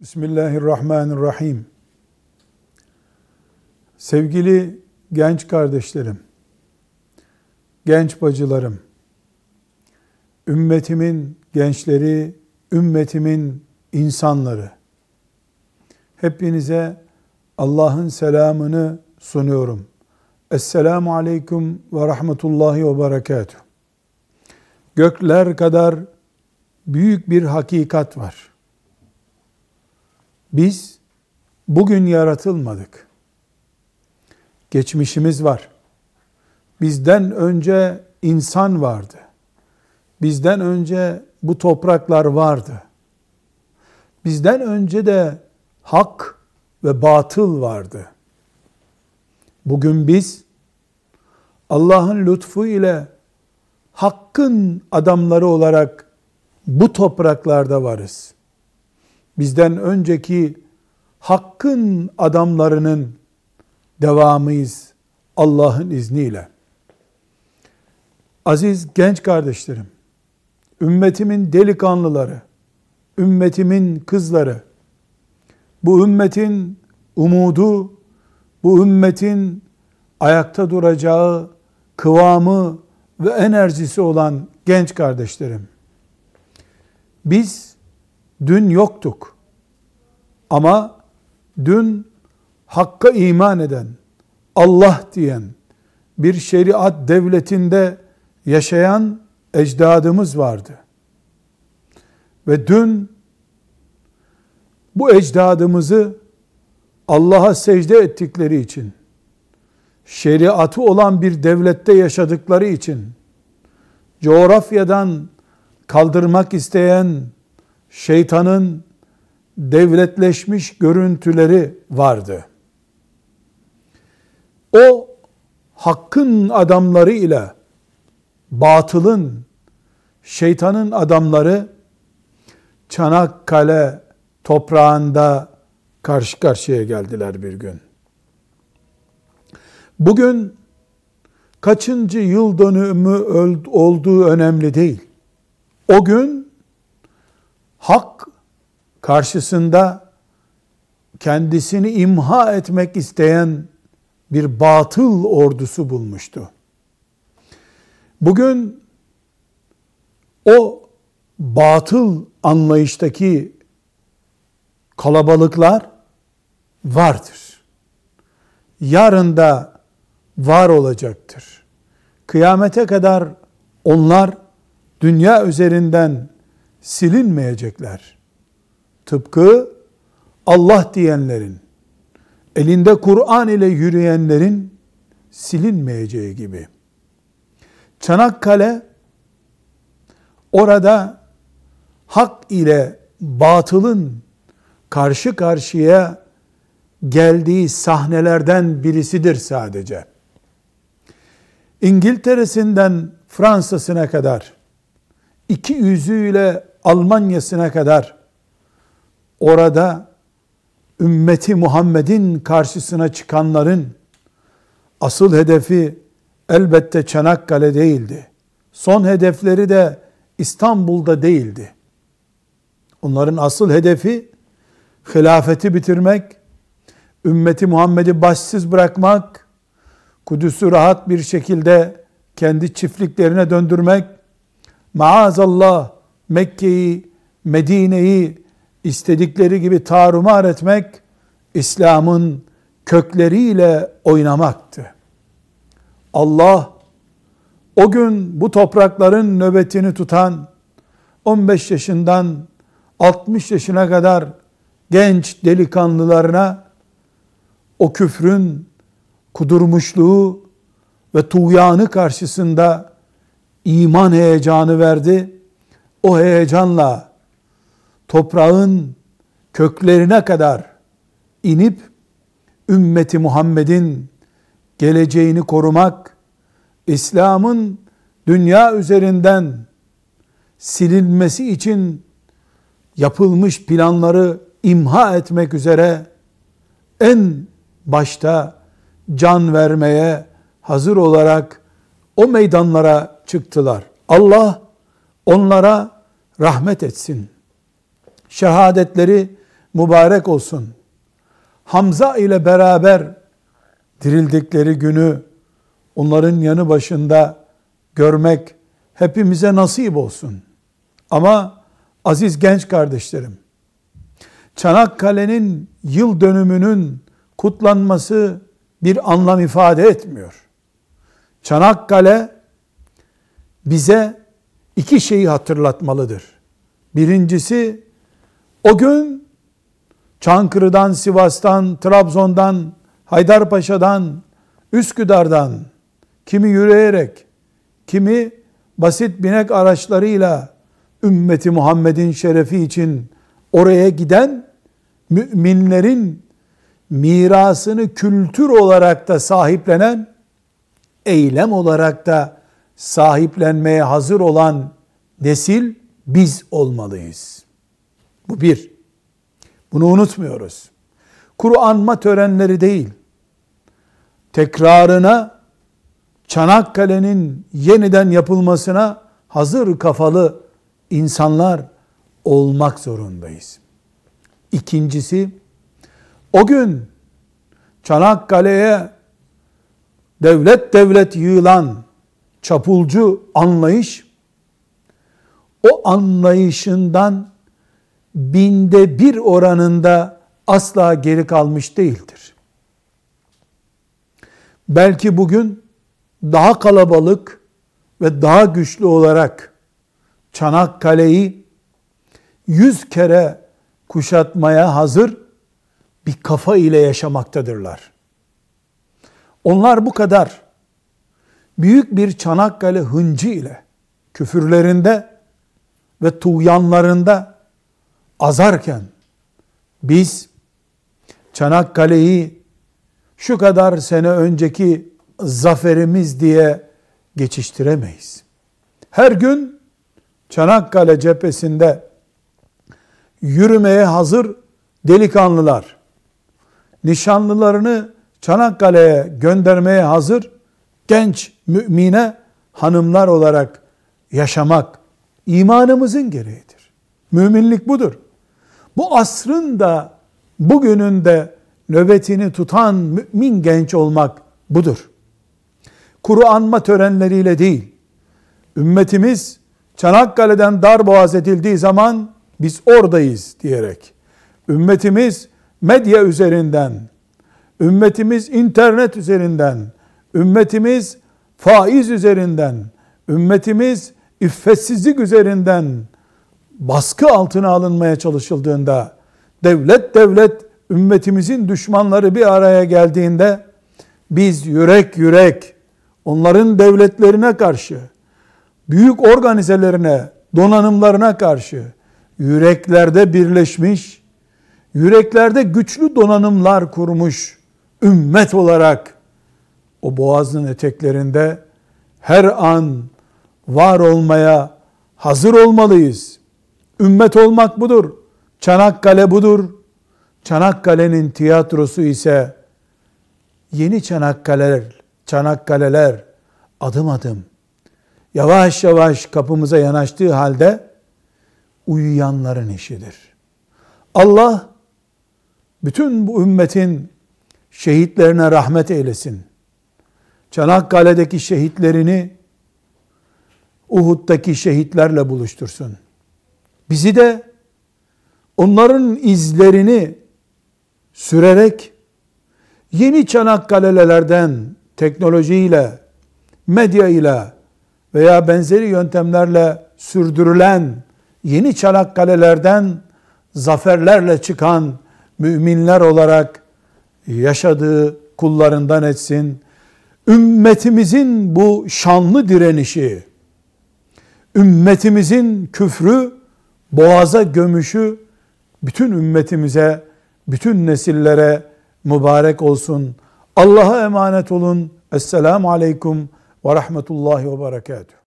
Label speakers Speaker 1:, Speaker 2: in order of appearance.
Speaker 1: Bismillahirrahmanirrahim. Sevgili genç kardeşlerim, genç bacılarım, ümmetimin gençleri, ümmetimin insanları, hepinize Allah'ın selamını sunuyorum. Esselamu aleyküm ve rahmetullahi ve berekatuhu. Gökler kadar büyük bir hakikat var biz bugün yaratılmadık. Geçmişimiz var. Bizden önce insan vardı. Bizden önce bu topraklar vardı. Bizden önce de hak ve batıl vardı. Bugün biz Allah'ın lütfu ile hakkın adamları olarak bu topraklarda varız bizden önceki hakkın adamlarının devamıyız Allah'ın izniyle. Aziz genç kardeşlerim, ümmetimin delikanlıları, ümmetimin kızları, bu ümmetin umudu, bu ümmetin ayakta duracağı kıvamı ve enerjisi olan genç kardeşlerim. Biz Dün yoktuk. Ama dün hakka iman eden, Allah diyen, bir şeriat devletinde yaşayan ecdadımız vardı. Ve dün bu ecdadımızı Allah'a secde ettikleri için, şeriatı olan bir devlette yaşadıkları için, coğrafyadan kaldırmak isteyen şeytanın devletleşmiş görüntüleri vardı. O hakkın adamları ile batılın, şeytanın adamları Çanakkale toprağında karşı karşıya geldiler bir gün. Bugün kaçıncı yıl dönümü olduğu önemli değil. O gün hak karşısında kendisini imha etmek isteyen bir batıl ordusu bulmuştu. Bugün o batıl anlayıştaki kalabalıklar vardır. Yarın da var olacaktır. Kıyamete kadar onlar dünya üzerinden silinmeyecekler. Tıpkı Allah diyenlerin, elinde Kur'an ile yürüyenlerin silinmeyeceği gibi. Çanakkale orada hak ile batılın karşı karşıya geldiği sahnelerden birisidir sadece. İngiltere'sinden Fransa'sına kadar iki yüzüyle Almanya'sına kadar orada ümmeti Muhammed'in karşısına çıkanların asıl hedefi elbette Çanakkale değildi. Son hedefleri de İstanbul'da değildi. Onların asıl hedefi hilafeti bitirmek, ümmeti Muhammed'i başsız bırakmak, Kudüs'ü rahat bir şekilde kendi çiftliklerine döndürmek, maazallah Mekke'yi, Medine'yi istedikleri gibi tarumar etmek, İslam'ın kökleriyle oynamaktı. Allah o gün bu toprakların nöbetini tutan 15 yaşından 60 yaşına kadar genç delikanlılarına o küfrün kudurmuşluğu ve tuğyanı karşısında iman heyecanı verdi o heyecanla toprağın köklerine kadar inip ümmeti Muhammed'in geleceğini korumak, İslam'ın dünya üzerinden silinmesi için yapılmış planları imha etmek üzere en başta can vermeye hazır olarak o meydanlara çıktılar. Allah onlara rahmet etsin. Şehadetleri mübarek olsun. Hamza ile beraber dirildikleri günü onların yanı başında görmek hepimize nasip olsun. Ama aziz genç kardeşlerim, Çanakkale'nin yıl dönümünün kutlanması bir anlam ifade etmiyor. Çanakkale bize iki şeyi hatırlatmalıdır. Birincisi o gün Çankırı'dan, Sivas'tan, Trabzon'dan, Haydarpaşa'dan, Üsküdar'dan kimi yürüyerek, kimi basit binek araçlarıyla ümmeti Muhammed'in şerefi için oraya giden müminlerin mirasını kültür olarak da sahiplenen, eylem olarak da sahiplenmeye hazır olan nesil biz olmalıyız. Bu bir. Bunu unutmuyoruz. Kur'anma törenleri değil, tekrarına Çanakkale'nin yeniden yapılmasına hazır kafalı insanlar olmak zorundayız. İkincisi, o gün Çanakkale'ye devlet devlet yığılan çapulcu anlayış, o anlayışından binde bir oranında asla geri kalmış değildir. Belki bugün daha kalabalık ve daha güçlü olarak Çanakkale'yi yüz kere kuşatmaya hazır bir kafa ile yaşamaktadırlar. Onlar bu kadar büyük bir Çanakkale hıncı ile küfürlerinde ve tuğyanlarında azarken biz Çanakkale'yi şu kadar sene önceki zaferimiz diye geçiştiremeyiz. Her gün Çanakkale cephesinde yürümeye hazır delikanlılar, nişanlılarını Çanakkale'ye göndermeye hazır genç mümine hanımlar olarak yaşamak imanımızın gereğidir. Müminlik budur. Bu asrın da bugünün de nöbetini tutan mümin genç olmak budur. Kuru törenleriyle değil, ümmetimiz Çanakkale'den darboğaz edildiği zaman biz oradayız diyerek, ümmetimiz medya üzerinden, ümmetimiz internet üzerinden, ümmetimiz faiz üzerinden, ümmetimiz iffetsizlik üzerinden baskı altına alınmaya çalışıldığında, devlet devlet ümmetimizin düşmanları bir araya geldiğinde, biz yürek yürek onların devletlerine karşı, büyük organizelerine, donanımlarına karşı yüreklerde birleşmiş, yüreklerde güçlü donanımlar kurmuş ümmet olarak o boğazın eteklerinde her an var olmaya hazır olmalıyız. Ümmet olmak budur. Çanakkale budur. Çanakkale'nin tiyatrosu ise yeni Çanakkaleler, Çanakkaleler adım adım yavaş yavaş kapımıza yanaştığı halde uyuyanların işidir. Allah bütün bu ümmetin şehitlerine rahmet eylesin. Çanakkale'deki şehitlerini Uhud'daki şehitlerle buluştursun. Bizi de onların izlerini sürerek yeni Çanakkale'lerden teknolojiyle, medya ile veya benzeri yöntemlerle sürdürülen yeni Çanakkale'lerden zaferlerle çıkan müminler olarak yaşadığı kullarından etsin. Ümmetimizin bu şanlı direnişi, ümmetimizin küfrü, boğaza gömüşü bütün ümmetimize, bütün nesillere mübarek olsun. Allah'a emanet olun. Esselamu Aleyküm ve Rahmetullahi ve Berekatuhu.